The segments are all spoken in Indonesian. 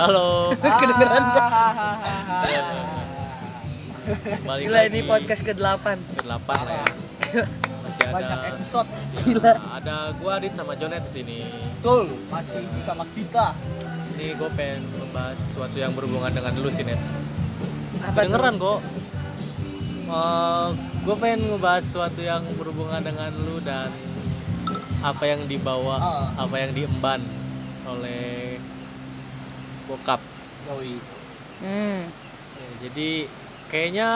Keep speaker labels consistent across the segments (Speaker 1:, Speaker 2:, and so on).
Speaker 1: Halo.
Speaker 2: Kedengeran
Speaker 1: Balik
Speaker 2: Gila
Speaker 1: lagi
Speaker 2: ini podcast ke-8
Speaker 1: ke delapan lah ya. Masih ada
Speaker 3: banyak episode
Speaker 2: Gila
Speaker 1: ada gua Adit sama Jonet di sini.
Speaker 3: betul masih bersama kita
Speaker 1: Ini gue pengen membahas sesuatu yang berhubungan dengan lu sih, Net.
Speaker 2: Apa
Speaker 1: Kedengeran kok. gue pengen ngebahas sesuatu yang berhubungan dengan lu dan apa yang dibawa,
Speaker 3: Ah.
Speaker 1: apa yang diemban oleh bokap.
Speaker 3: Yoi
Speaker 2: Hmm
Speaker 1: Ya, jadi kayaknya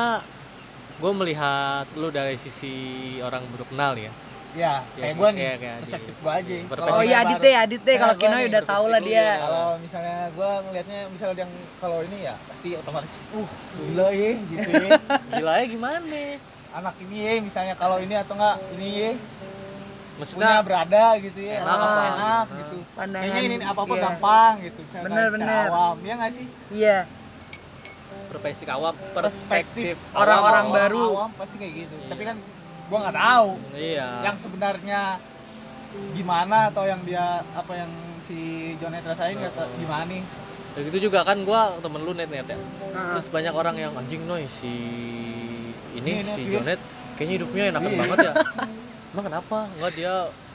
Speaker 1: gue melihat lu dari sisi orang baru kenal ya.
Speaker 3: ya
Speaker 1: Ya,
Speaker 3: kayak gue nih
Speaker 1: kayak- kayak
Speaker 3: perspektif
Speaker 1: Adit.
Speaker 3: gue aja.
Speaker 2: Oh iya Adit deh, Adit deh Kalau Kino
Speaker 3: nih
Speaker 2: udah tau lah dia
Speaker 3: kalau misalnya gue ngelihatnya misalnya yang kalau ini ya pasti otomatis uh gila ya gitu ya
Speaker 1: Gila ya gimana?
Speaker 3: anak ini ya misalnya kalau ini atau enggak ini ya punya
Speaker 1: Maksudnya
Speaker 3: berada gitu ya
Speaker 1: Enak
Speaker 3: enak, enak gitu
Speaker 2: Pandangan
Speaker 3: kayaknya ini apa apa
Speaker 2: iya.
Speaker 3: gampang gitu misalnya
Speaker 2: Bener, bener.
Speaker 3: awam ya nggak sih
Speaker 2: Iya
Speaker 1: perspektif awam, perspektif
Speaker 2: Orang-orang baru.
Speaker 3: awam pasti kayak gitu tapi kan gue nggak tahu
Speaker 1: Iya.
Speaker 3: yang sebenarnya gimana atau yang dia apa yang si Jonet rasain kata gimana nih
Speaker 1: Ya gitu juga kan gua temen lu net net ya.
Speaker 2: Heeh.
Speaker 1: Terus banyak orang yang anjing noy si ini
Speaker 3: Ini,
Speaker 1: si
Speaker 3: iya.
Speaker 1: Jonet kayaknya hidupnya enakan
Speaker 3: Iya.
Speaker 1: banget ya. Emang kenapa? Enggak dia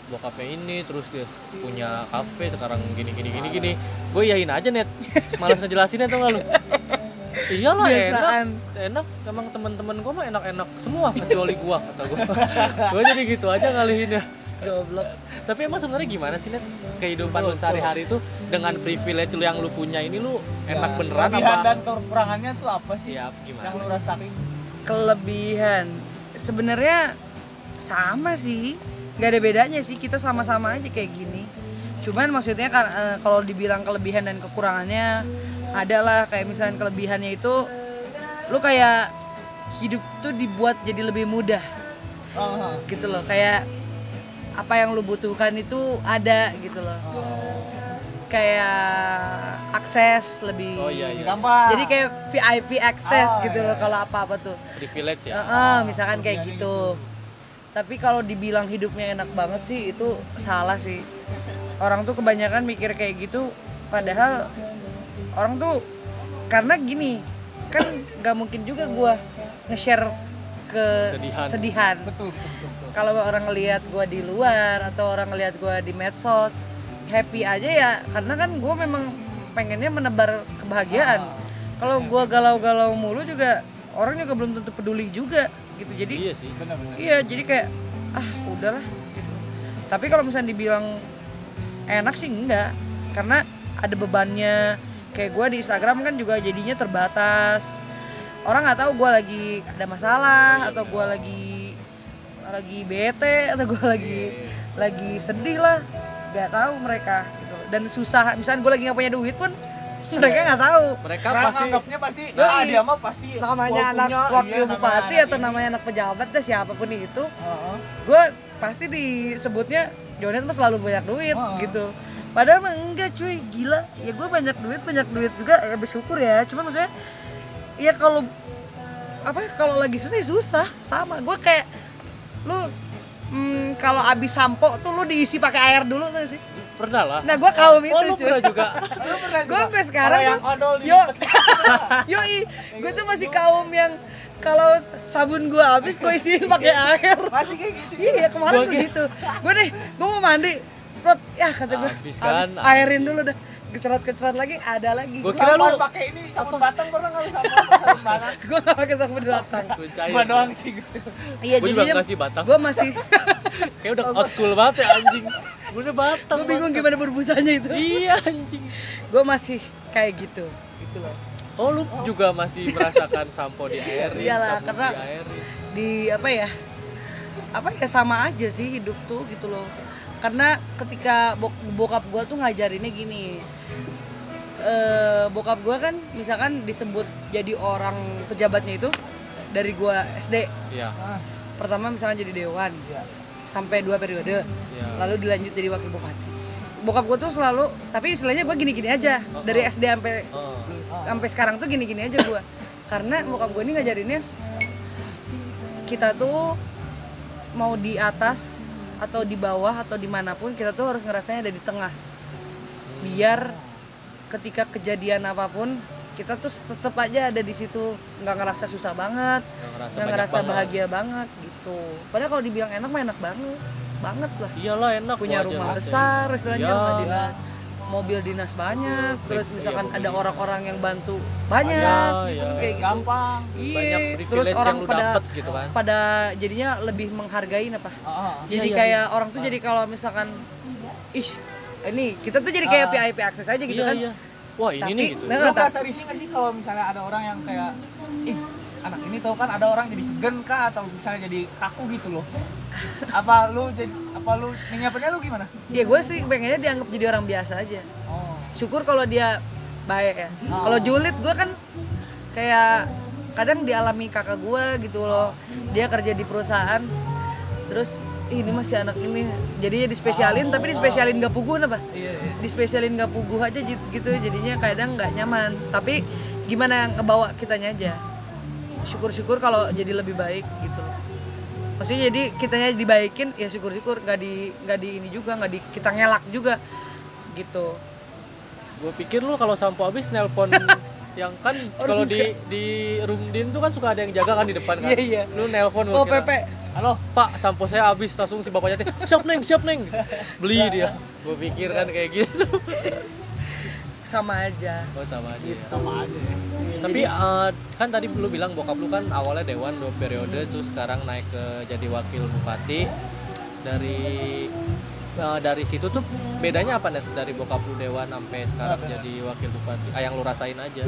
Speaker 1: bokapnya ini terus dia punya kafe sekarang gini gini gini gini. Gue yain aja net. Malas ngejelasinnya tuh nggak lu? Iya lah enak, enak. Emang teman-teman gua mah enak-enak semua kecuali gua kata gua. gua jadi gitu aja ngalihinnya. Goblok. Tapi emang sebenarnya gimana sih net kehidupan lu sehari-hari itu dengan privilege lu yang lu punya ini lu enak
Speaker 3: Ya,
Speaker 1: beneran
Speaker 3: kelebihan
Speaker 1: apa?
Speaker 3: dan kekurangannya tuh apa sih
Speaker 1: Siap gimana?
Speaker 3: yang lu rasain
Speaker 2: Kelebihan Sebenarnya sama sih Gak ada bedanya sih Kita sama-sama aja kayak gini. Cuman maksudnya kan eh, kalau dibilang kelebihan dan kekurangannya ada lah. Kayak misalnya kelebihannya itu lu kayak hidup tuh dibuat jadi lebih mudah.
Speaker 3: Oh,
Speaker 2: gitu loh kayak apa yang lu butuhkan itu ada gitu loh. Kayak akses lebih
Speaker 1: Oh iya iya.
Speaker 3: gampang.
Speaker 2: Jadi kayak VIP akses
Speaker 3: Oh,
Speaker 2: gitu
Speaker 3: iya.
Speaker 2: loh kalau apa-apa tuh.
Speaker 1: Privilege ya.
Speaker 2: Heeh, misalkan kayak
Speaker 3: kelebihannya
Speaker 2: gitu tapi kalau dibilang hidupnya enak banget sih itu salah sih. Orang tuh kebanyakan mikir kayak gitu padahal orang tuh karena gini kan nggak mungkin juga gua nge-share ke
Speaker 1: Sedihan.
Speaker 2: sedihan
Speaker 3: betul betul betul,
Speaker 2: kalau orang ngelihat gua di luar atau orang ngelihat gua di medsos happy aja ya karena kan gua memang pengennya menebar kebahagiaan. Kalau gua galau-galau mulu juga orang juga belum tentu peduli juga gitu. Jadi
Speaker 1: Iya sih.
Speaker 3: benar-benar.
Speaker 2: iya jadi kayak ah udahlah gitu. Tapi kalau misalnya dibilang enak sih enggak. Karena ada bebannya. Kayak gua di Instagram kan juga jadinya terbatas. Orang nggak tahu gua lagi ada masalah atau gua lagi lagi bete atau gua lagi lagi sedih lah. Nggak tahu mereka gitu. Dan susah misalnya gue lagi nggak punya duit pun mereka nggak tahu
Speaker 1: Mereka
Speaker 3: Karena
Speaker 1: pasti
Speaker 3: anggapnya pasti
Speaker 2: Yoi.
Speaker 3: ah dia mah pasti
Speaker 2: namanya
Speaker 3: gua
Speaker 2: anak
Speaker 3: punya,
Speaker 2: wakil
Speaker 3: iya,
Speaker 2: bupati
Speaker 3: anak
Speaker 2: atau
Speaker 3: ini.
Speaker 2: namanya anak pejabat deh siapa pun itu
Speaker 3: Heeh.
Speaker 2: gue pasti disebutnya Jonet mah selalu banyak duit
Speaker 3: Oh.
Speaker 2: gitu padahal mah enggak cuy gila ya gue banyak duit banyak duit juga ya bersyukur ya cuman maksudnya ya kalau apa ya, kalau lagi susah ya susah sama gue kayak lu hmm, kalau abis sampo tuh lu diisi pakai air dulu tuh sih
Speaker 1: pernah lah.
Speaker 2: nah gue kaum itu
Speaker 1: oh lu pernah juga.
Speaker 2: Gue
Speaker 3: juga?
Speaker 2: sampai sekarang
Speaker 3: yang
Speaker 2: tuh
Speaker 3: odol
Speaker 2: yo yoi. Gue tuh masih kaum yang kalau sabun gue habis gue isiin pakai air.
Speaker 3: Masih kayak gitu
Speaker 2: iya kemarin
Speaker 1: Gua
Speaker 2: gue
Speaker 1: kayak-
Speaker 2: gitu. Gue deh gue mau mandi. Rot, ya kata gue
Speaker 1: Habis kan,
Speaker 2: airin dulu dah. Kecerat-kecerat lagi ada lagi.
Speaker 1: Gua
Speaker 2: gue
Speaker 1: kira lu-
Speaker 3: pakai ini sabun batang pernah nggak lu sabun batang?
Speaker 2: Gak pakai sabun datang
Speaker 1: Gue
Speaker 3: gua doang sih gitu.
Speaker 2: Iya
Speaker 1: Gue juga
Speaker 2: jadinya
Speaker 1: ngasih batang.
Speaker 2: gue masih
Speaker 1: Kayak udah old school banget ya anjing. Gue udah batang.
Speaker 2: gue bingung gimana berbusanya itu
Speaker 1: Iya anjing.
Speaker 2: gue masih kayak gitu gitu loh
Speaker 1: Oh lu juga masih merasakan sampo di airin,
Speaker 2: Iyalah, karena-
Speaker 1: di airin.
Speaker 2: di apa ya apa ya sama aja sih hidup tuh gitu loh karena ketika bok- bokap gua tuh ngajarinnya gini eh bokap gua kan misalkan disebut jadi orang pejabatnya itu dari gua SD
Speaker 1: Iya.
Speaker 3: ah
Speaker 2: pertama misalnya jadi dewan
Speaker 3: iya
Speaker 2: sampai dua periode.
Speaker 1: Iya.
Speaker 2: lalu dilanjut jadi wakil bupati. Bokap gua tuh selalu tapi istilahnya gua gini-gini aja. Dari SD sampai
Speaker 1: Oh.
Speaker 2: sampai sekarang tuh gini-gini aja gua. Karena bokap gue ini ngajarinnya kita tuh mau di atas atau di bawah atau di mana pun kita tuh harus ngerasanya ada di tengah. Biar ketika kejadian apa pun kita tuh tetap aja ada di situ. Nggak ngerasa susah banget
Speaker 1: nggak ngerasa
Speaker 2: nggak
Speaker 1: banyak
Speaker 2: ngerasa
Speaker 1: banget.
Speaker 2: bahagia banget gitu. Padahal kalau dibilang enak mah enak banget banget lah.
Speaker 1: Iyalah enak
Speaker 2: punya rumah besar istilahnya
Speaker 1: Iya.
Speaker 2: rumah dinas mobil dinas banyak terus
Speaker 1: iya,
Speaker 2: misalkan
Speaker 1: mobil
Speaker 2: ada orang-orang yang bantu banyak
Speaker 1: Iya,
Speaker 2: gitu,
Speaker 1: iya.
Speaker 2: terus kayak gitu.
Speaker 3: gampang.
Speaker 2: Iya,
Speaker 1: banyak
Speaker 2: terus
Speaker 1: privilege
Speaker 2: orang
Speaker 1: yang lu
Speaker 2: pada
Speaker 1: dapet gitu kan.
Speaker 2: pada jadinya lebih menghargain apa?
Speaker 3: Ah, ah.
Speaker 2: jadi
Speaker 1: iya,
Speaker 2: kayak orang tuh jadi kalau misalkan ih ini kita tuh jadi kayak
Speaker 3: Ah.
Speaker 2: VIP akses aja gitu
Speaker 1: iya
Speaker 2: kan.
Speaker 1: iya. Wah ini
Speaker 2: Tapi-
Speaker 1: nih gitu.
Speaker 2: Nah,
Speaker 3: lu
Speaker 2: tak-
Speaker 3: ngerasa risih gak sih kalau misalnya ada orang yang kayak ih anak ini tau kan ada orang jadi segen kah? Atau misalnya jadi kaku gitu loh. Apa lu jadi apa lu nyiapinnya lu gimana?
Speaker 2: Ya gue sih pengennya dianggap jadi orang biasa aja.
Speaker 3: Oh.
Speaker 2: Syukur kalau dia baik ya.
Speaker 3: Oh.
Speaker 2: kalau julid gue kan kayak kadang dialami kakak gue gitu loh. Dia kerja di perusahaan terus "Ih, ini masih anak ini. Jadinya dispesialin tapi dispesialin gak puguh apa
Speaker 3: iya iya.
Speaker 2: Dispesialin gak puguh aja gitu jadinya kadang nggak nyaman. Tapi gimana yang ngebawa kitanya aja syukur-syukur kalau jadi lebih baik gitu maksudnya jadi kitanya dibaikin ya syukur-syukur nggak di nggak di ini juga nggak di kita ngelak juga gitu.
Speaker 1: Gue pikir lu kalau sampo habis nelpon yang kan kalau di di room din tuh kan suka ada yang jaga kan di depan kan.
Speaker 2: Iya, iya.
Speaker 1: lu nelpon
Speaker 2: oh
Speaker 1: gua kira,
Speaker 2: Pepe.
Speaker 3: Halo
Speaker 1: pak sampo saya habis langsung si bapaknya siap neng siap neng. Beli dia. Gue pikir kan kayak gitu
Speaker 2: sama aja.
Speaker 1: Oh sama aja ya.
Speaker 3: sama aja ya.
Speaker 1: Tapi eh, kan tadi lu bilang bokap lu kan awalnya dewan dua periode terus sekarang naik ke jadi wakil bupati. Dari eh, dari situ tuh bedanya apa net? Dari bokap lu dewan sampai sekarang jadi wakil bupati? Ah, yang lu rasain aja.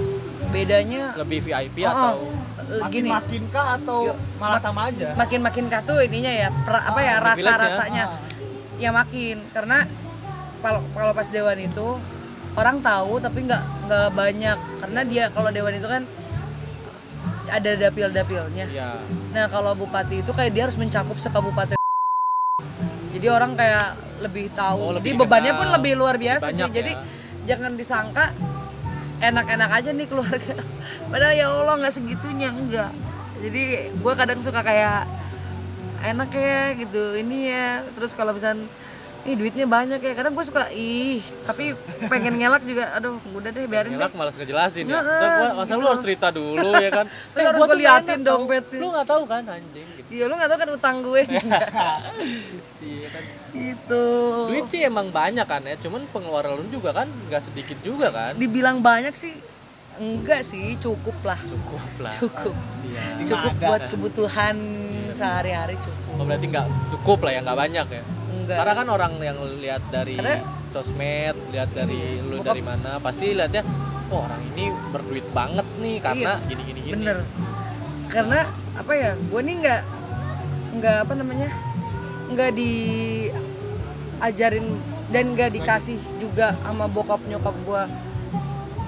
Speaker 2: Bedanya
Speaker 1: lebih VIP
Speaker 2: Oh,
Speaker 1: atau?
Speaker 2: Eh,
Speaker 3: makin
Speaker 2: gini.
Speaker 3: Makin kah atau
Speaker 2: Yuk,
Speaker 3: malah sama aja?
Speaker 2: makin makin katu ininya ya pra- apa ya
Speaker 1: Ah,
Speaker 2: rasa
Speaker 1: privilege ya.
Speaker 2: rasanya
Speaker 3: Ah.
Speaker 2: ya makin. Karena kalau kalau pas dewan itu orang tahu tapi nggak nggak banyak. Karena dia kalau dewan itu kan ada dapil-dapilnya.
Speaker 1: Ya
Speaker 2: nah kalau bupati itu kayak dia harus mencakup sekabupaten. Jadi orang kayak lebih tahu.
Speaker 1: Oh,
Speaker 2: jadi
Speaker 1: lebih
Speaker 2: bebannya
Speaker 1: dikenal.
Speaker 2: pun lebih luar biasa
Speaker 1: Lebih banyak
Speaker 2: jadi
Speaker 1: ya.
Speaker 2: jangan disangka enak-enak aja nih keluarga. Padahal ya Allah nggak segitunya enggak jadi gue kadang suka kayak enak ya gitu. Ini ya. Terus kalau misalnya ih duitnya banyak ya kadang gue suka ih tapi pengen ngelak juga aduh udah deh biarin deh
Speaker 1: Nyelak malas ngejelasin ya. Masa, gua, masa lu
Speaker 2: gitu.
Speaker 1: harus cerita dulu ya kan.
Speaker 2: Terus harus
Speaker 1: gua
Speaker 2: liatin dompetnya.
Speaker 1: Lu nggak tahu kan anjing gitu.
Speaker 2: iya lu nggak tahu kan utang gue
Speaker 1: Iya kan.
Speaker 2: gitu
Speaker 1: Duit sih emang banyak kan ya, cuman pengeluaran lu juga kan nggak sedikit juga kan.
Speaker 2: dibilang banyak sih enggak sih cukup lah
Speaker 1: Cukup lah.
Speaker 2: cukup
Speaker 1: Iya.
Speaker 2: cukup buat kebutuhan sehari-hari cukup
Speaker 1: Oh berarti nggak cukup lah ya nggak banyak ya.
Speaker 2: Enggak
Speaker 1: Karena kan orang yang lihat dari
Speaker 2: Karena-
Speaker 1: sosmed, lihat dari lu
Speaker 2: Bokap-
Speaker 1: dari mana, pasti lihatnya oh orang ini berduit banget nih karena
Speaker 2: Iya,
Speaker 1: gini gini gini.
Speaker 2: bener. Karena apa ya gue nih nggak nggak apa namanya nggak diajarin dan nggak dikasih juga sama bokap nyokap gue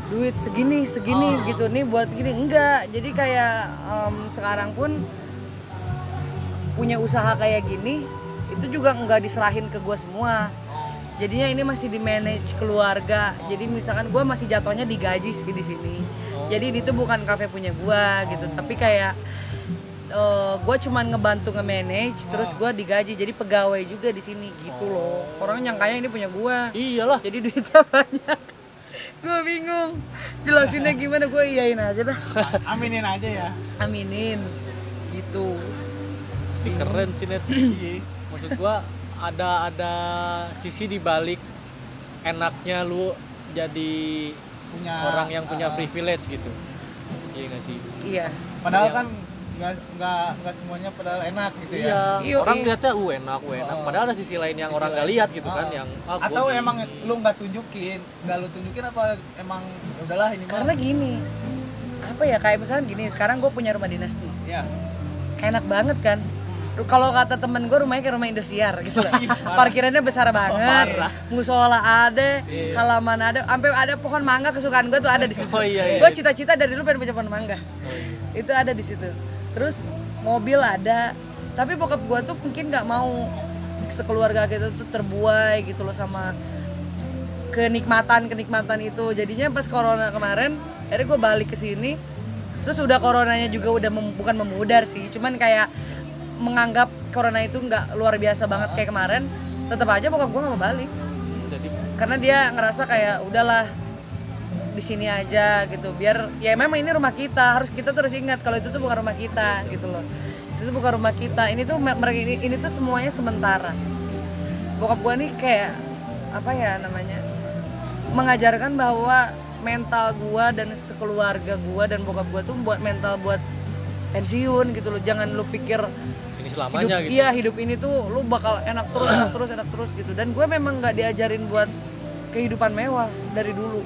Speaker 2: duit segini segini
Speaker 1: Oh.
Speaker 2: gitu nih buat gini. Enggak jadi kayak em, sekarang pun punya usaha kayak gini itu juga nggak diserahin ke gue semua. Jadinya ini masih di manage keluarga. Jadi misalkan gue masih jatuhnya digaji sih di sini. Jadi itu bukan kafe punya gue gitu. Tapi kayak gue cuman ngebantu nge-manage terus gue digaji. Jadi pegawai juga di sini gitu loh. Orang nyangkanya ini punya gue
Speaker 1: Iyalah.
Speaker 2: jadi duitnya banyak. Gue bingung. Jelasinnya gimana? Gue iyain aja dah.
Speaker 3: Aminin aja ya.
Speaker 2: Aminin. Gitu.
Speaker 1: Ini keren sih net. Maksud gua ada ada sisi di balik enaknya lu jadi
Speaker 3: punya
Speaker 1: orang yang punya
Speaker 3: ah,
Speaker 1: privilege gitu. Iya gak sih?
Speaker 2: iya
Speaker 3: padahal
Speaker 1: Iya.
Speaker 3: kan nggak nggak nggak semuanya padahal enak gitu ya
Speaker 1: Iya.
Speaker 2: Iya,
Speaker 1: orang
Speaker 2: iya.
Speaker 1: lihatnya uh enak, uh enak.
Speaker 3: Oh.
Speaker 1: Padahal ada sisi lain yang
Speaker 3: Sisi
Speaker 1: orang nggak lihat gitu kan
Speaker 3: Ah.
Speaker 1: yang ah, gua
Speaker 3: atau
Speaker 1: gini.
Speaker 3: emang lu nggak tunjukin nggak lu tunjukin apa emang ya udahlah ini mah
Speaker 2: karena gini apa ya kayak misalnya gini sekarang gue punya rumah dinas nih
Speaker 3: ya
Speaker 2: enak banget kan kalau kata temen gue rumahnya kayak rumah Indosiar gitu lah
Speaker 3: Iya,
Speaker 2: parkirannya besar banget. musola ada
Speaker 3: Iya.
Speaker 2: halaman ada. Sampai ada pohon mangga kesukaan gue tuh ada di situ.
Speaker 1: Oh, iya, iya.
Speaker 2: gue cita-cita dari dulu pengen punya pohon mangga.
Speaker 1: Oh, iya.
Speaker 2: itu ada di situ. Terus mobil ada. Tapi bokap gue tuh mungkin nggak mau sekeluarga kita tuh terbuai gitu loh sama kenikmatan kenikmatan itu. Jadinya pas corona kemarin akhirnya gue balik ke sini. Terus udah coronanya juga udah mem- bukan memudar sih cuman kayak menganggap corona itu nggak luar biasa banget kayak kemarin tetap aja bokap gue nggak mau balik.
Speaker 1: Jadi?
Speaker 2: Karena dia ngerasa kayak udahlah di sini aja gitu. Biar ya memang ini rumah kita harus kita terus ingat kalau itu tuh bukan rumah kita gitu loh. Itu tuh bukan rumah kita. Ini tuh me- mereka ini, ini tuh semuanya sementara. Bokap gua nih kayak apa ya namanya mengajarkan bahwa mental gua dan sekeluarga gua dan bokap gua tuh buat mental buat pensiun gitu loh. Jangan lu pikir
Speaker 1: ini
Speaker 2: hidup
Speaker 1: selamanya gitu.
Speaker 2: iya hidup ini tuh lu bakal enak terus enak terus enak terus gitu. Dan gue memang nggak diajarin buat kehidupan mewah dari dulu.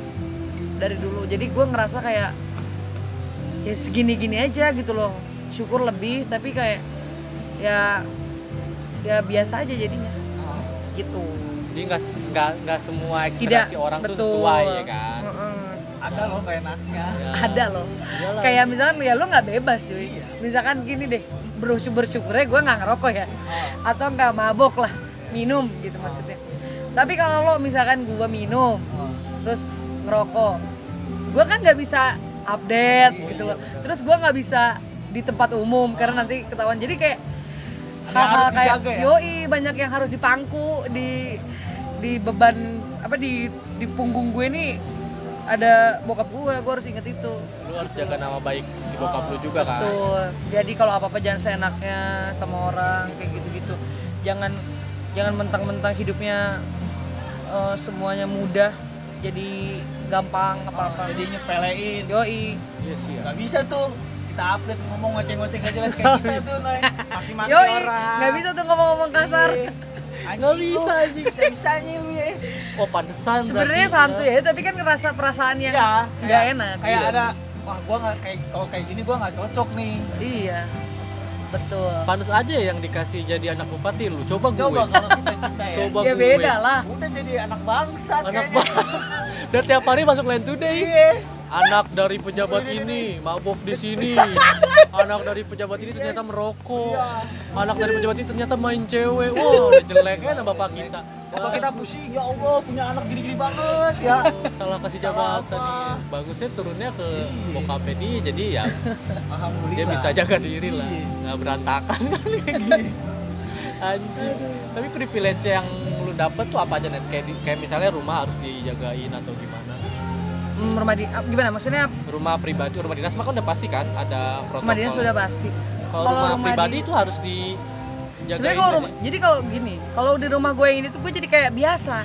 Speaker 2: Dari dulu. Jadi gue ngerasa kayak ya segini gini aja gitu loh. Syukur lebih tapi kayak ya ya biasa aja jadinya. Gitu.
Speaker 1: Jadi nggak nggak nggak semua
Speaker 2: tidak
Speaker 1: ekspektasi orang tuh
Speaker 2: betul.
Speaker 1: sesuai ya kan?
Speaker 2: Heeh.
Speaker 3: ada loh kayak enaknya.
Speaker 1: Ya.
Speaker 2: ada loh.
Speaker 1: Iyalah.
Speaker 2: kayak misalkan ya lu nggak bebas cuy.
Speaker 3: Iya.
Speaker 2: misalkan gini deh bersyukur bersyukurnya gue nggak ngerokok ya. Atau nggak mabok lah minum gitu maksudnya. Tapi kalau lo misalkan gue minum terus ngerokok gue kan nggak bisa update gitu loh. terus gue nggak bisa di tempat umum karena nanti ketahuan. Jadi kayak hal-hal kayak
Speaker 3: ya?
Speaker 2: yoi banyak yang harus dipangku di di beban apa di di punggung gue nih ada bokap gue gue harus inget itu
Speaker 1: lu harus jaga nama baik si bokap lu juga kan
Speaker 2: Betul. Jadi kalau apa-apa jangan seenaknya sama orang kayak gitu-gitu. Jangan jangan mentang-mentang hidupnya eh, semuanya mudah jadi gampang apa-apa.
Speaker 3: jadi nyepelein
Speaker 2: Yoi.
Speaker 1: iya sih ya
Speaker 3: nggak bisa tuh kita update ngomong ngoceng-ngoceng gak jelas kayak kita tuh Nay. maki-maki
Speaker 2: Yoi.
Speaker 3: orang
Speaker 2: Nggak bisa tuh ngomong-ngomong kasar.
Speaker 3: Iya. Anjing
Speaker 1: Nggak bisa, anjing.
Speaker 3: bisa-bisanya lu ya
Speaker 1: oh pantesan
Speaker 2: Sebenarnya santuy ya, tapi kan ngerasa perasaan yang
Speaker 3: Iya,
Speaker 2: nggak
Speaker 3: kayak-
Speaker 2: enak.
Speaker 3: kayak
Speaker 2: Iya
Speaker 3: ada wah gua nggak kayak kalau kayak gini gua nggak cocok nih
Speaker 2: Iya. Betul.
Speaker 1: pantes aja yang dikasih jadi anak bupati lu coba gue
Speaker 3: coba kalau kita kita ya
Speaker 1: coba
Speaker 2: Ya
Speaker 1: gue
Speaker 2: beda lah.
Speaker 3: udah jadi anak bangsat
Speaker 1: anak
Speaker 3: kayaknya
Speaker 1: bang dan tiap hari masuk line today
Speaker 3: iya
Speaker 1: anak dari pejabat ini mabuk di sini. Anak dari pejabat ini ternyata merokok. Anak dari pejabat ini ternyata main cewek. Wah udah jelek kan bapak kita.
Speaker 3: Bapak kita pusing ya Allah punya anak gini-gini banget ya.
Speaker 1: Salah kasih jabatan nih. Bagusnya turunnya ke bokapnya dia jadi ya dia bisa jaga diri lah. Nggak berantakan. Anjing. Tapi privilege yang lu dapet tuh apa aja net? Kayak, misalnya rumah harus dijagain atau gimana
Speaker 2: rumah di ah, gimana maksudnya
Speaker 1: rumah pribadi rumah dinas mah kan udah pasti kan ada protokol
Speaker 2: rumah dinas sudah pasti.
Speaker 1: kalau rumah, pribadi
Speaker 2: di-
Speaker 1: itu harus dijagain
Speaker 2: Sebenarnya kalau rumah, jadi kalau gini, kalau di rumah gue yang ini tuh gue jadi kayak biasa.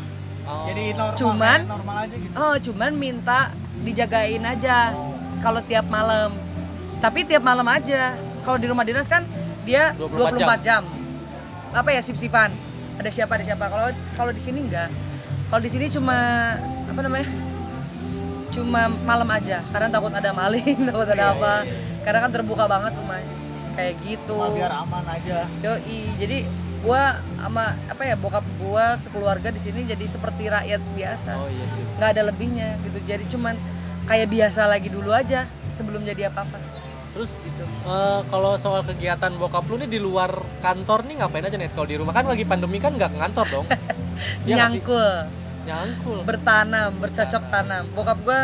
Speaker 1: Oh.
Speaker 3: jadi normal
Speaker 2: Cuman-
Speaker 3: normal aja gitu
Speaker 2: Oh, cuman minta dijagain aja kalau tiap malam. Tapi tiap malam aja. Kalau di rumah dinas kan dia
Speaker 1: 24
Speaker 2: 24, jam. Apa ya sip-sipan. Ada siapa ada siapa. Kalau kalau di sini enggak. Kalau di sini cuma apa namanya? Cuma malam aja karena takut ada maling, takut ada apa. Karena kan terbuka banget rumahnya. Kayak gitu.
Speaker 3: Cuma biar aman aja
Speaker 2: Yoi, jadi gua sama apa ya bokap gua sekeluarga di sini jadi seperti rakyat biasa
Speaker 1: oh iya sih
Speaker 2: nggak ada lebihnya gitu jadi cuman kayak biasa lagi dulu aja sebelum jadi apa apa
Speaker 1: terus eh, kalau soal kegiatan bokap lu nih di luar kantor nih ngapain aja net kalau di rumah kan lagi pandemi kan nggak ngantor dong Iya sih?
Speaker 2: nyangkul
Speaker 1: nyangkul.
Speaker 2: Bertanam bercocok tanam. Bokap gua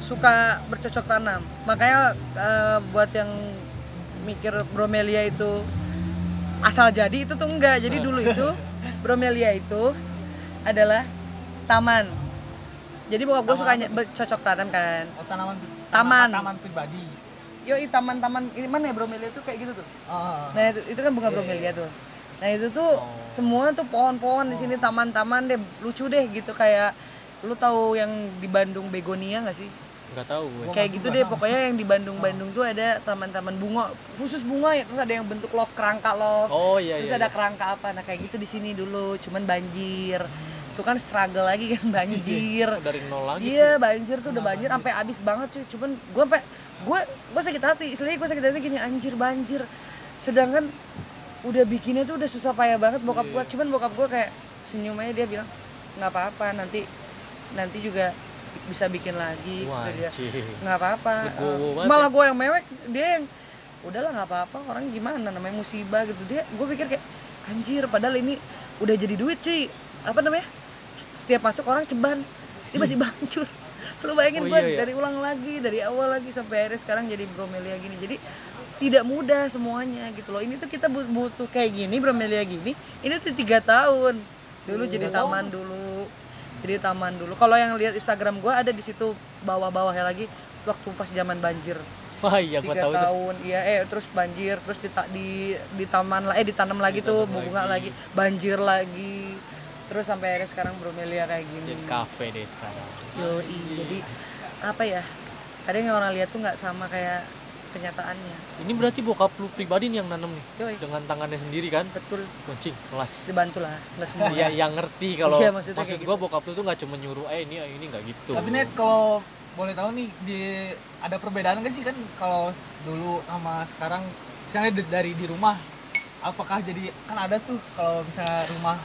Speaker 2: suka bercocok tanam. Makanya eh, buat yang mikir bromelia itu asal jadi itu tuh enggak. Jadi dulu itu bromelia itu adalah taman. Jadi bokap gua suka bercocok tanam kan.
Speaker 3: Oh tanaman
Speaker 2: Taman.
Speaker 3: taman pribadi.
Speaker 2: Yoi taman-taman ini mana ya bromelia tuh? Kayak gitu tuh.
Speaker 3: Oh.
Speaker 2: Nah itu, itu kan bunga bromelia tuh. Nah itu tuh semua tuh pohon-pohon di sini taman-taman deh lucu deh gitu kayak lu tahu yang di Bandung begonia nggak sih?
Speaker 1: nggak tahu gue
Speaker 2: Kayak gitu deh pokoknya yang di Bandung-Bandung tuh ada taman-taman bunga khusus bunga ya terus ada yang bentuk love kerangka love.
Speaker 1: oh iya
Speaker 2: terus
Speaker 1: iya,
Speaker 2: ada
Speaker 1: iya.
Speaker 2: kerangka apa? Nah kayak gitu di sini dulu cuman banjir. Itu kan struggle lagi kan banjir.
Speaker 1: Oh, dari nol lagi
Speaker 2: Iya banjir tuh udah banjir sampai abis banget cuy. Cuman gue sampai gue gue sakit hati. Istilahnya gue sakit hati gini anjir banjir. Sedangkan udah bikinnya tuh udah susah payah banget bokap gue. Cuman bokap gue kayak senyum aja dia bilang nggak apa-apa nanti nanti juga bisa bikin lagi. Nggak apa-apa.
Speaker 1: Banget
Speaker 2: Malah gue yang mewek dia yang udahlah nggak apa-apa orang gimana namanya musibah gitu dia gue pikir kayak anjir padahal ini udah jadi duit cuy apa namanya setiap masuk orang ceban tiba-tiba hancur lu bayangin
Speaker 1: Oh,
Speaker 2: gue
Speaker 1: iya, iya.
Speaker 2: dari ulang lagi dari awal lagi sampai akhirnya sekarang jadi bromelia gini jadi tidak mudah semuanya gitu loh. Ini tuh kita but- butuh kayak gini bromelia gini ini tuh tiga tahun. Dulu jadi taman dulu jadi taman dulu. Kalau yang lihat Instagram gue ada di situ bawah-bawahnya lagi waktu pas zaman banjir.
Speaker 1: Wah iya gua
Speaker 2: tiga
Speaker 1: tahu
Speaker 2: tahun iya eh terus banjir terus di di di taman lah eh ditanam lagi tuh
Speaker 1: Ditanam
Speaker 2: bunga lagi. banjir lagi. Terus sampai akhirnya sekarang bromelia kayak gini.
Speaker 1: Jadi kafe deh sekarang.
Speaker 2: Yoi, jadi apa ya kadang yang orang lihat tuh nggak sama kayak kenyataannya.
Speaker 1: Ini berarti bokap lu pribadi nih yang nanam nih?
Speaker 2: Yoi,
Speaker 1: dengan tangannya sendiri kan?
Speaker 2: Betul.
Speaker 1: Kucing kelas.
Speaker 2: Dibantu lah nggak semua.
Speaker 1: Iya, yang ngerti kalau
Speaker 2: Iya,
Speaker 1: maksud
Speaker 2: kayak
Speaker 1: gua bokap lu tuh nggak cuma nyuruh eh ini ini nggak gitu.
Speaker 3: Tapi net kalau boleh tahu nih di ada perbedaan nggak sih kan kalau dulu sama sekarang? Misalnya dari di rumah apakah jadi kan ada tuh kalau misalnya rumah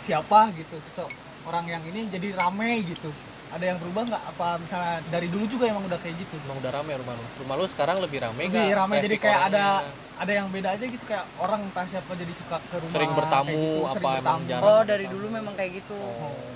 Speaker 3: siapa gitu seseorang yang ini jadi rame gitu ada yang berubah nggak apa misalnya dari dulu juga emang udah kayak gitu
Speaker 1: Emang udah rame rumah lu. Rumah lu sekarang lebih rame
Speaker 3: lebih rame jadi kayak ada ada yang beda aja gitu kayak orang entah siapa jadi suka ke rumah
Speaker 1: Sering bertamu,
Speaker 3: kayak gitu,
Speaker 1: apa
Speaker 3: sering
Speaker 1: emang
Speaker 3: bertamu.
Speaker 1: jarang?
Speaker 2: oh dari dulu memang kayak gitu
Speaker 1: Oh.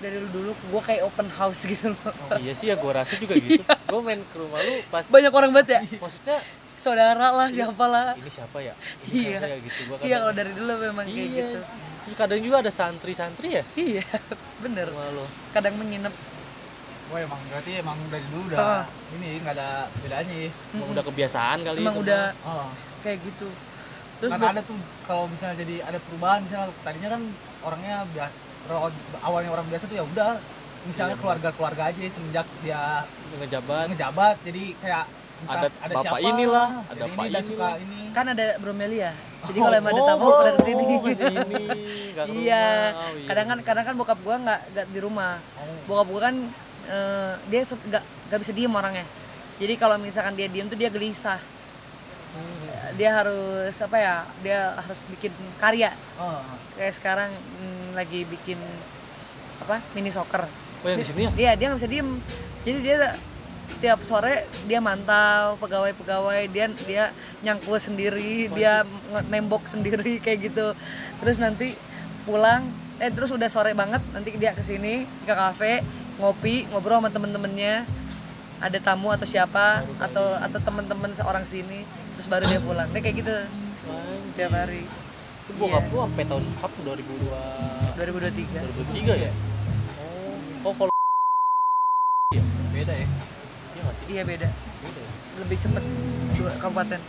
Speaker 2: dari dulu dulu gue kayak open house gitu loh
Speaker 1: iya sih ya gua rasa juga gitu. gua main ke rumah lu pas
Speaker 2: banyak orang banget ya
Speaker 1: maksudnya
Speaker 2: saudara lah siapa lah
Speaker 1: ini siapa ya? Ini
Speaker 2: Iya.
Speaker 1: siapa ya gitu gua
Speaker 2: iya kalau dari dulu memang kayak
Speaker 1: Iya.
Speaker 2: gitu
Speaker 1: Terus kadang juga ada santri-santri ya
Speaker 2: iya bener
Speaker 1: rumah lu.
Speaker 2: kadang menginap
Speaker 3: Wah emang berarti emang dari dulu
Speaker 2: Ah.
Speaker 3: udah ini nggak ada bedanya ya.
Speaker 1: Emang udah kebiasaan kali
Speaker 2: emang
Speaker 1: itu
Speaker 2: udah.
Speaker 3: Oh.
Speaker 2: kayak gitu terus
Speaker 3: kan ada tuh kalau misalnya jadi ada perubahan misalnya tadinya kan orangnya biasa awalnya orang biasa tuh ya udah misalnya
Speaker 1: Iya,
Speaker 3: keluarga-keluarga aja semenjak dia
Speaker 1: ngejabat.
Speaker 3: ngejabat jadi kayak entah
Speaker 1: Ada bapak
Speaker 3: siapa
Speaker 1: inilah, ada
Speaker 3: ini
Speaker 1: pak
Speaker 3: dan suka ini
Speaker 2: kan ada bromelia jadi
Speaker 3: Oh,
Speaker 2: kalau emang ada tamu
Speaker 1: oh,
Speaker 2: pada
Speaker 1: ke
Speaker 2: sini
Speaker 1: iya. Oh, iya.
Speaker 2: kadang kan kadang kan bokap gua nggak nggak di rumah
Speaker 3: Oh.
Speaker 2: bokap gua kan eh, dia nggak nggak bisa diem orangnya. Jadi kalau misalkan dia diem tuh dia gelisah.
Speaker 1: Hmm.
Speaker 2: dia harus apa ya dia harus bikin karya.
Speaker 3: Oh.
Speaker 2: kayak sekarang mm, lagi bikin apa mini soccer.
Speaker 1: Oh yang di sini ya?
Speaker 2: dia dia nggak bisa diem. Jadi dia tiap sore dia mantau pegawai-pegawai dia dia nyangkul sendiri dia nge- nembok sendiri kayak gitu. Terus nanti pulang eh terus udah sore banget nanti dia ke sini ke kafe ngopi ngobrol sama temen-temennya. Ada tamu atau siapa atau atau teman-teman seorang sini terus baru dia pulang. Dia kayak gitu. Tiap hari.
Speaker 1: Itu bokap lu sampai tahun kapan? 2002
Speaker 2: 2023
Speaker 1: 2003 ya? Oh, oh kalau
Speaker 3: beda ya?
Speaker 1: Iya nggak sih?
Speaker 2: iya beda.
Speaker 1: Beda ya?
Speaker 2: lebih cepet dua kabupaten.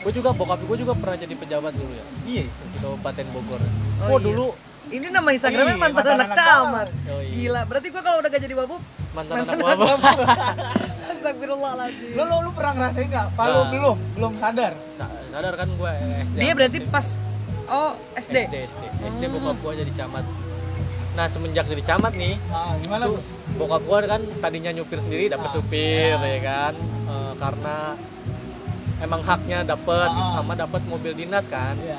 Speaker 1: Gue juga bokap gue juga pernah jadi pejabat dulu ya.
Speaker 3: Iya.
Speaker 1: Di Kabupaten Bogor.
Speaker 2: Oh,
Speaker 1: Oh,
Speaker 2: iya.
Speaker 1: dulu
Speaker 2: ini nama Instagramnya
Speaker 3: Iya,
Speaker 2: mantan,
Speaker 3: mantan
Speaker 2: anak
Speaker 3: anak
Speaker 2: camat
Speaker 1: Oh, iya.
Speaker 2: gila berarti gua kalau udah gak jadi wabub
Speaker 1: mantan anak wabah.
Speaker 2: Astagfirullahaladzim
Speaker 3: lu, lu lu pernah ngerasain nggak Pak
Speaker 1: Nah.
Speaker 3: belum belum sadar
Speaker 1: Sa- Sadar kan gue SD.
Speaker 2: dia berarti pas oh SD,
Speaker 1: SD SD SD bokap gue jadi camat. Nah semenjak jadi camat nih,
Speaker 3: nah, gimana
Speaker 1: tuh bokap gue kan tadinya nyupir sendiri dapat
Speaker 3: Ah,
Speaker 1: supir
Speaker 3: ya.
Speaker 1: ya kan, Eh, karena emang haknya dapat
Speaker 3: Ah.
Speaker 1: sama dapat mobil dinas kan.
Speaker 3: Iya.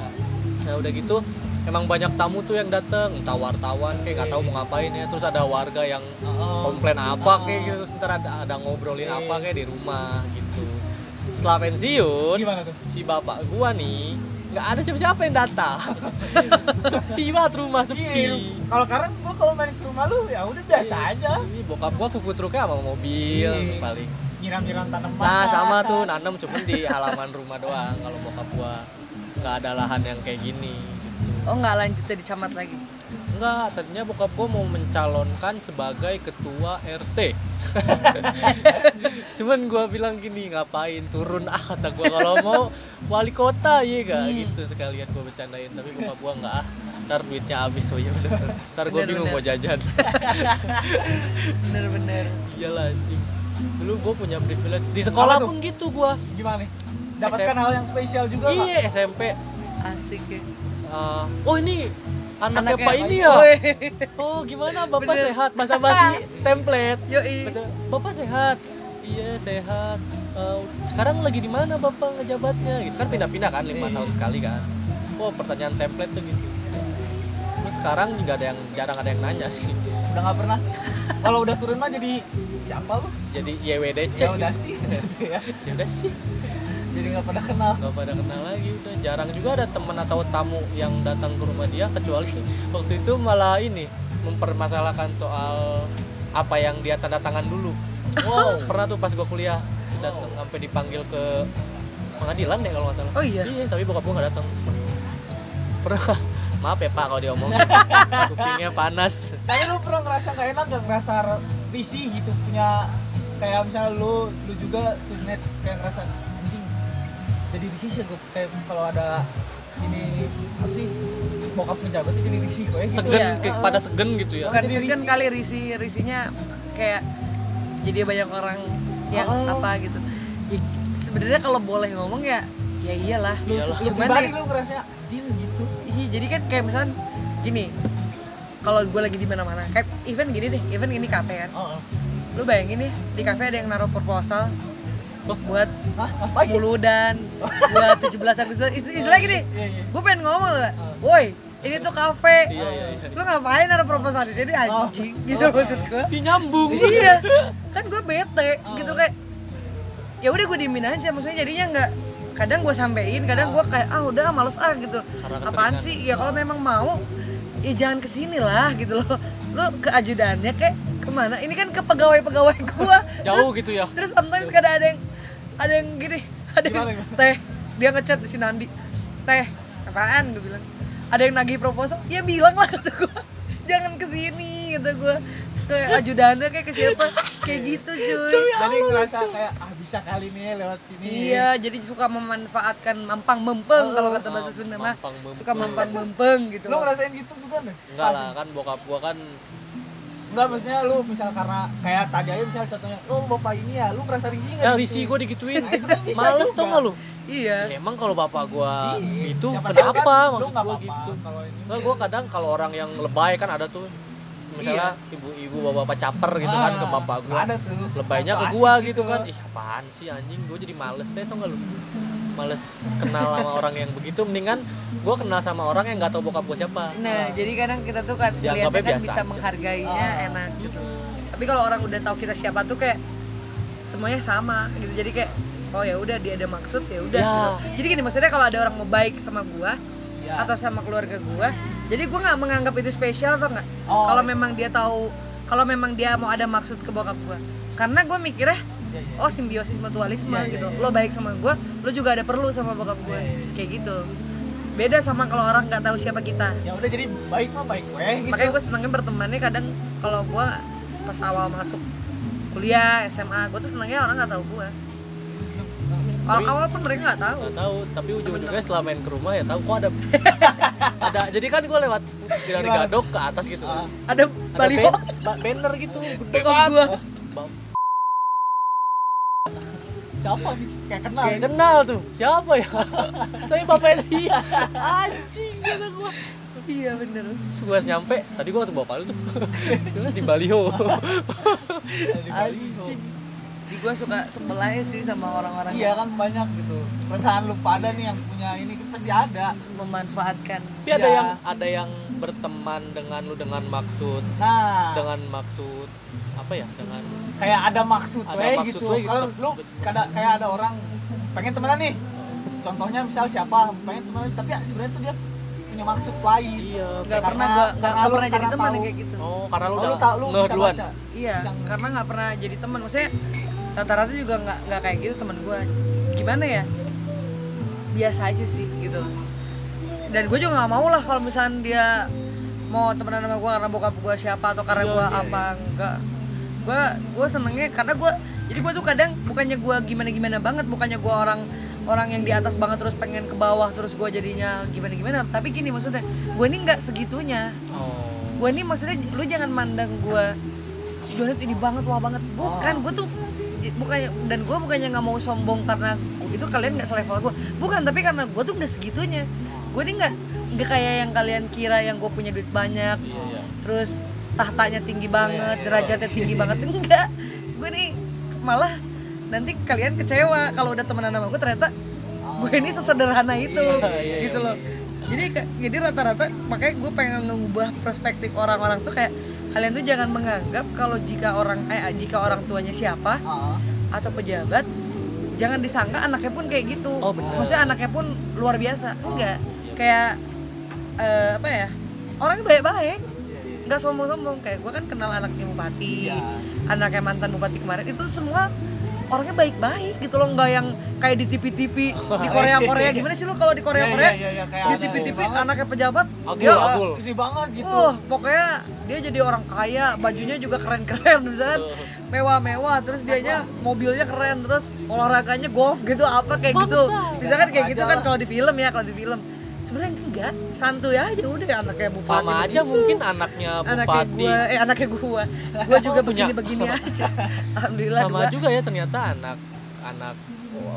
Speaker 1: Nah udah gitu emang banyak tamu tuh yang dateng, entah wartawan kayak nggak tahu mau ngapain ya. Terus ada warga yang
Speaker 3: Oh.
Speaker 1: komplain apa kayak gitu, terus ntar ada, ada ngobrolin
Speaker 3: Oke.
Speaker 1: apa kayak di rumah gitu. Setelah pensiun, si bapak gua nih nggak ada siapa-siapa yang datang. sepi banget rumah sepi.
Speaker 3: Iya, kalau sekarang gua kalau main ke rumah lu ya udah biasa aja.
Speaker 1: Ini bokap gua kuku truknya sama mobil
Speaker 3: Iya.
Speaker 1: paling.
Speaker 3: Nyiram-nyiram tanaman.
Speaker 1: Nah sama tuh nanam cuman di halaman rumah doang. Kalau bokap gua nggak ada lahan yang kayak gini.
Speaker 2: Oh nggak lanjut jadi camat lagi
Speaker 1: Enggak, tadinya bokap gua mau mencalonkan sebagai ketua RT. Cuman gua bilang gini, ngapain turun ah kata gua kalau mau wali kota ya gak
Speaker 2: Hmm.
Speaker 1: gitu sekalian gua bercandain tapi bokap gua enggak ah. Ntar duitnya habis oh iya bener. Ntar gua
Speaker 2: Bener,
Speaker 1: bingung
Speaker 2: bener.
Speaker 1: mau jajan.
Speaker 2: bener-bener
Speaker 1: Iyalah anjing. Dulu gua punya privilege di sekolah pun gitu gua.
Speaker 3: Gimana nih? Dapatkan
Speaker 1: SM.
Speaker 3: hal yang spesial juga nggak?
Speaker 1: Iya SMP.
Speaker 2: asik ya
Speaker 1: eh, oh ini anaknya
Speaker 2: Anaknya-
Speaker 1: Pak ini ya. Oh gimana Bapak
Speaker 2: Bener.
Speaker 1: sehat? Basa basi template.
Speaker 2: yoi
Speaker 1: Baca, Bapak sehat? Iya sehat. Eh, sekarang lagi di mana Bapak ngejabatnya? Gitu kan pindah-pindah kan lima tahun sekali kan. Oh pertanyaan template tuh gitu. Terus sekarang nggak ada yang jarang ada yang nanya sih.
Speaker 3: Udah nggak pernah. Kalau udah turun mah jadi siapa lu?
Speaker 1: Jadi YWDC.
Speaker 3: Ya udah
Speaker 1: gitu.
Speaker 3: sih. ya.
Speaker 1: Ya udah sih.
Speaker 3: Jadi nggak pernah kenal.
Speaker 1: Gak pada kenal lagi udah jarang juga ada teman atau tamu yang datang ke rumah dia kecuali waktu itu malah ini mempermasalahkan soal apa yang dia tanda tangan dulu.
Speaker 3: Wow.
Speaker 1: Pernah tuh pas gua kuliah datang sampai dipanggil ke pengadilan deh kalau nggak salah.
Speaker 2: oh iya
Speaker 1: Iya, tapi bokap gua nggak datang. Pernah maaf ya pak kalau diomong kupingnya panas
Speaker 3: tapi lu pernah ngerasa gak enak gak ngerasa risih gitu punya kayak misalnya lu lu juga tuh net kayak ngerasa jadi risih sih gue kayak kalau ada ini apa sih bokap ngejabat jadi risih gue gitu
Speaker 1: segen
Speaker 2: Iya.
Speaker 1: kayak pada segen gitu ya
Speaker 2: bukan
Speaker 3: Jadi
Speaker 2: kan
Speaker 3: risih.
Speaker 2: kali risih risihnya kayak jadi banyak orang yang
Speaker 3: Oh.
Speaker 2: apa gitu ya, sebenarnya kalau boleh ngomong ya ya iyalah
Speaker 3: lu,
Speaker 1: Iyalah.
Speaker 3: lu
Speaker 2: Cuman
Speaker 3: pribadi
Speaker 2: nih-
Speaker 3: lu ngerasa anjing gitu
Speaker 2: Iya, jadi kan kayak misalnya gini kalau gue lagi di mana-mana kayak event gini deh event gini kafe kan
Speaker 3: oh, oh.
Speaker 2: lu bayangin nih di kafe ada yang naruh proposal buat?
Speaker 3: Apa ya?
Speaker 2: muludan buat 17 Agustus. Ist- istilah gini
Speaker 3: Iya, iya.
Speaker 2: gue pengen ngomong loh. Woi ini tuh kafe.
Speaker 1: Iya iya iya.
Speaker 2: Lu ngapain naruh proposal di sini anjing? Gitu
Speaker 3: Oh.
Speaker 2: maksud gue
Speaker 1: si nyambung.
Speaker 2: Iya. Kan gue bete
Speaker 3: Oh.
Speaker 2: gitu kayak ya udah gue diemin aja maksudnya jadinya nggak kadang gue sampein kadang gue kayak ah udah males ah gitu. Apaan sih? Ya kalau memang mau ya jangan ke sini lah gitu loh. Lu ke ajudannya kayak ke mana? Ini kan ke pegawai pegawai gue
Speaker 1: jauh gitu ya.
Speaker 2: terus sometimes kadang ada yang ada yang gini ada yang
Speaker 3: Gimana, gimana?
Speaker 2: teh dia ngechat di Sinandi teh apaan? Gue bilang ada yang nagih proposal? Ya bilang lah kata gue jangan ke sini kata gue ke ajudannya kayak ke siapa? Kayak gitu cuy.
Speaker 3: Jadi ngerasa kayak ah bisa kali nih lewat sini.
Speaker 2: Iya jadi suka memanfaatkan mampang mempeng kalau kata bahasa Sunda mah. Suka mampang mempeng gitu.
Speaker 3: Lu ngerasain gitu bukan deh
Speaker 1: enggak lah kan bokap gua kan
Speaker 3: Enggak, maksudnya lu misal karena kayak tadi aja misal contohnya, oh bapak ini ya, lu ngerasa risih nggak?
Speaker 1: ya
Speaker 3: gitu?
Speaker 1: risih gua digituin.
Speaker 3: Nah, itu kan bisa
Speaker 1: males
Speaker 3: juga.
Speaker 1: tau gak lu?
Speaker 2: Iya.
Speaker 1: Ya, emang kalau bapak gua
Speaker 3: Iya.
Speaker 1: itu
Speaker 3: Siapa tahu
Speaker 1: kenapa
Speaker 3: kan, lu
Speaker 1: maksud gua
Speaker 3: apa-apa
Speaker 1: gitu?
Speaker 3: Kalau ini.
Speaker 1: Enggak, gua kadang kalau orang yang lebay kan ada tuh. Misalnya ibu-ibu bapak-bapak caper gitu kan ke
Speaker 3: Ah,
Speaker 1: bapak gua.
Speaker 3: Ada tuh.
Speaker 1: lebaynya ke gua
Speaker 3: asik
Speaker 1: gitu kan. Ih apaan sih anjing? Gua jadi males deh tau gak lu males kenal sama orang yang begitu mendingan gua kenal sama orang yang nggak tahu bokap gua siapa
Speaker 2: nah jadi kadang kita tuh kan lihatnya kan bisa
Speaker 1: aja.
Speaker 2: menghargainya
Speaker 3: Ah.
Speaker 2: enak gitu tapi kalau orang udah tahu kita siapa tuh kayak semuanya sama gitu jadi kayak oh ya udah dia ada maksud ya udah
Speaker 1: Ya.
Speaker 2: gitu. jadi gini maksudnya kalau ada orang mau baik sama gua
Speaker 3: Ya.
Speaker 2: atau sama keluarga gua jadi gua nggak menganggap itu spesial atau nggak
Speaker 3: Oh.
Speaker 2: kalau memang dia tahu kalau memang dia mau ada maksud ke bokap gua karena gua mikirnya. Oh simbiosis mutualisme
Speaker 3: Iya, iya,
Speaker 2: gitu.
Speaker 3: iya.
Speaker 2: lo baik sama gua lo juga ada perlu sama bokap gua.
Speaker 3: Iya, iya, iya.
Speaker 2: kayak gitu. Beda sama kalau orang nggak tahu siapa kita.
Speaker 3: Ya udah jadi baik mah baik weh gitu.
Speaker 2: makanya gue senangnya bertemannya kadang kalau gue pas awal masuk kuliah SMA gue tuh senangnya orang nggak tahu gue orang awal pun mereka nggak tahu.
Speaker 1: Nggak tahu tapi ujung-ujungnya setelah main ke rumah ya tahu kok ada ada. Jadi kan gua lewat dari gadok ke atas gitu. Kan
Speaker 2: ada
Speaker 1: ada
Speaker 2: baliho.
Speaker 1: ban- ba- banner gitu gede banget. Ba-
Speaker 3: Siapa nih? Kayak kenal.
Speaker 1: kayak kenal tuh siapa ya tapi bapaknya dia anjing kata gua
Speaker 2: iya bener
Speaker 1: gua nyampe tadi gua ketemu bapak lu tuh di baliho
Speaker 3: Di Baliho.
Speaker 1: anjing
Speaker 2: di gue suka sebelah sih sama orang-orang
Speaker 3: Iya kan banyak gitu. Perasaan lu pada nih yang punya ini pasti ada.
Speaker 2: memanfaatkan
Speaker 1: tapi ada
Speaker 3: Iya.
Speaker 1: yang ada yang berteman dengan lu dengan maksud
Speaker 3: Nah,
Speaker 1: dengan maksud apa ya? Dengan
Speaker 3: kayak ada maksud
Speaker 1: Ada maksud
Speaker 3: gitu.
Speaker 1: gitu.
Speaker 3: Kalau lu kada kayak ada orang pengen temenan nih. Contohnya misal siapa pengen temenan tapi sebenarnya tuh dia punya maksud lain.
Speaker 1: iya.
Speaker 2: Nggak
Speaker 3: Karena-
Speaker 2: pernah nggak pernah jadi teman kayak gitu.
Speaker 1: Oh karena lu
Speaker 3: Oh,
Speaker 1: udah
Speaker 3: lu tahu lu bisa
Speaker 1: duluan.
Speaker 3: baca.
Speaker 2: iya
Speaker 3: Bisa.
Speaker 2: karena nggak pernah jadi teman. Maksudnya rata-rata juga nggak nggak kayak gitu teman gue gimana ya? Biasa aja sih gitu dan gue juga nggak mau lah kalau misalnya dia mau temenan sama gue karena bokap gue siapa atau karena
Speaker 1: Iya,
Speaker 2: gue
Speaker 1: iya,
Speaker 2: apa enggak. Gue gue senengnya karena gue jadi gue tuh kadang bukannya gue gimana gimana banget bukannya gue orang orang yang di atas banget terus pengen ke bawah terus gue jadinya gimana gimana tapi gini maksudnya gue ini nggak segitunya.
Speaker 1: Oh.
Speaker 2: Gue ini maksudnya lu jangan mandang gue si Jonet ini banget wah banget. Bukan gue tuh bukannya dan gue bukannya nggak mau sombong karena itu kalian nggak selevel gue bukan tapi karena gue tuh nggak segitunya gue ini nggak nggak kayak yang kalian kira yang gue punya duit banyak.
Speaker 1: Iya iya.
Speaker 2: Terus tahtanya tinggi banget derajatnya tinggi banget. Enggak gue nih malah nanti kalian kecewa kalau udah temenan sama gue ternyata gue ini sesederhana itu
Speaker 1: iya,
Speaker 2: gitu
Speaker 1: iya,
Speaker 2: loh jadi jadi rata-rata makanya gue pengen mengubah perspektif orang-orang tuh kayak kalian tuh jangan menganggap kalau jika orang eh jika orang tuanya siapa atau pejabat jangan disangka anaknya pun kayak gitu.
Speaker 1: Oh,
Speaker 2: maksudnya anaknya pun luar biasa. Enggak kayak eh, apa ya orangnya baik-baik nggak sombong-sombong kayak gue kan kenal anaknya bupati
Speaker 3: Iya.
Speaker 2: anaknya mantan bupati kemarin itu semua orangnya baik-baik gitu loh nggak yang kayak di TV-TV di Korea Korea gimana sih lo kalau di Korea Korea
Speaker 3: iya, iya, iya, kayak
Speaker 2: di TV-TV anaknya pejabat
Speaker 1: Agul,
Speaker 2: dia
Speaker 1: agul.
Speaker 3: ini banget gitu
Speaker 2: Wah, pokoknya dia jadi orang kaya, bajunya juga keren-keren misalkan mewah-mewah, terus dianya mobilnya keren, terus olahraganya golf gitu apa kayak gitu. Misalkan kayak gitu kan kalau di film ya, kalau di film. Sebenarnya enggak, santuy aja udah anaknya bupati.
Speaker 1: sama aja
Speaker 2: begitu.
Speaker 1: mungkin anaknya
Speaker 2: anaknya
Speaker 1: bupati
Speaker 2: gua, eh anaknya gua. Gua juga
Speaker 1: Punya.
Speaker 2: begini-begini aja. Alhamdulillah
Speaker 1: sama
Speaker 2: dua.
Speaker 1: juga ya ternyata anak anak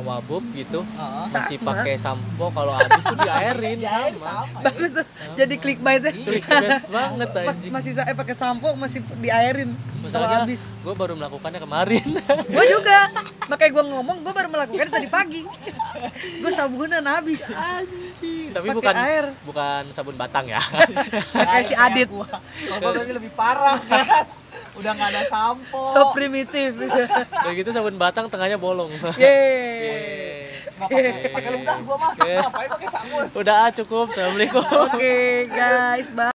Speaker 1: wabub gitu
Speaker 3: Heeh.
Speaker 1: masih
Speaker 2: Sama.
Speaker 1: pakai sampo kalau habis tuh diairin
Speaker 3: ya ini
Speaker 1: sama
Speaker 3: sama
Speaker 2: Bagus tuh. Jadi clickbait ya.
Speaker 1: Clickbait banget anjing
Speaker 2: masih eh pakai sampo masih diairin kalau
Speaker 1: Masalahnya
Speaker 2: habis.
Speaker 1: gue baru melakukannya kemarin
Speaker 2: gue juga makanya gue ngomong gue baru melakukan tadi pagi gue sabunan habis
Speaker 1: anjing tapi
Speaker 2: Pakai
Speaker 1: bukan
Speaker 2: air.
Speaker 1: bukan sabun batang ya
Speaker 2: kayak si Adit
Speaker 3: kalau lebih parah kan udah nggak ada sampo.
Speaker 2: So primitif
Speaker 1: kayak gitu sabun batang tengahnya bolong.
Speaker 2: Yeay.
Speaker 3: Nggak pakai ludah gua mah
Speaker 1: Oke.
Speaker 3: ngapain pakai sabun?
Speaker 1: Udah ah, cukup. Assalamualaikum.
Speaker 2: Oke guys. Bye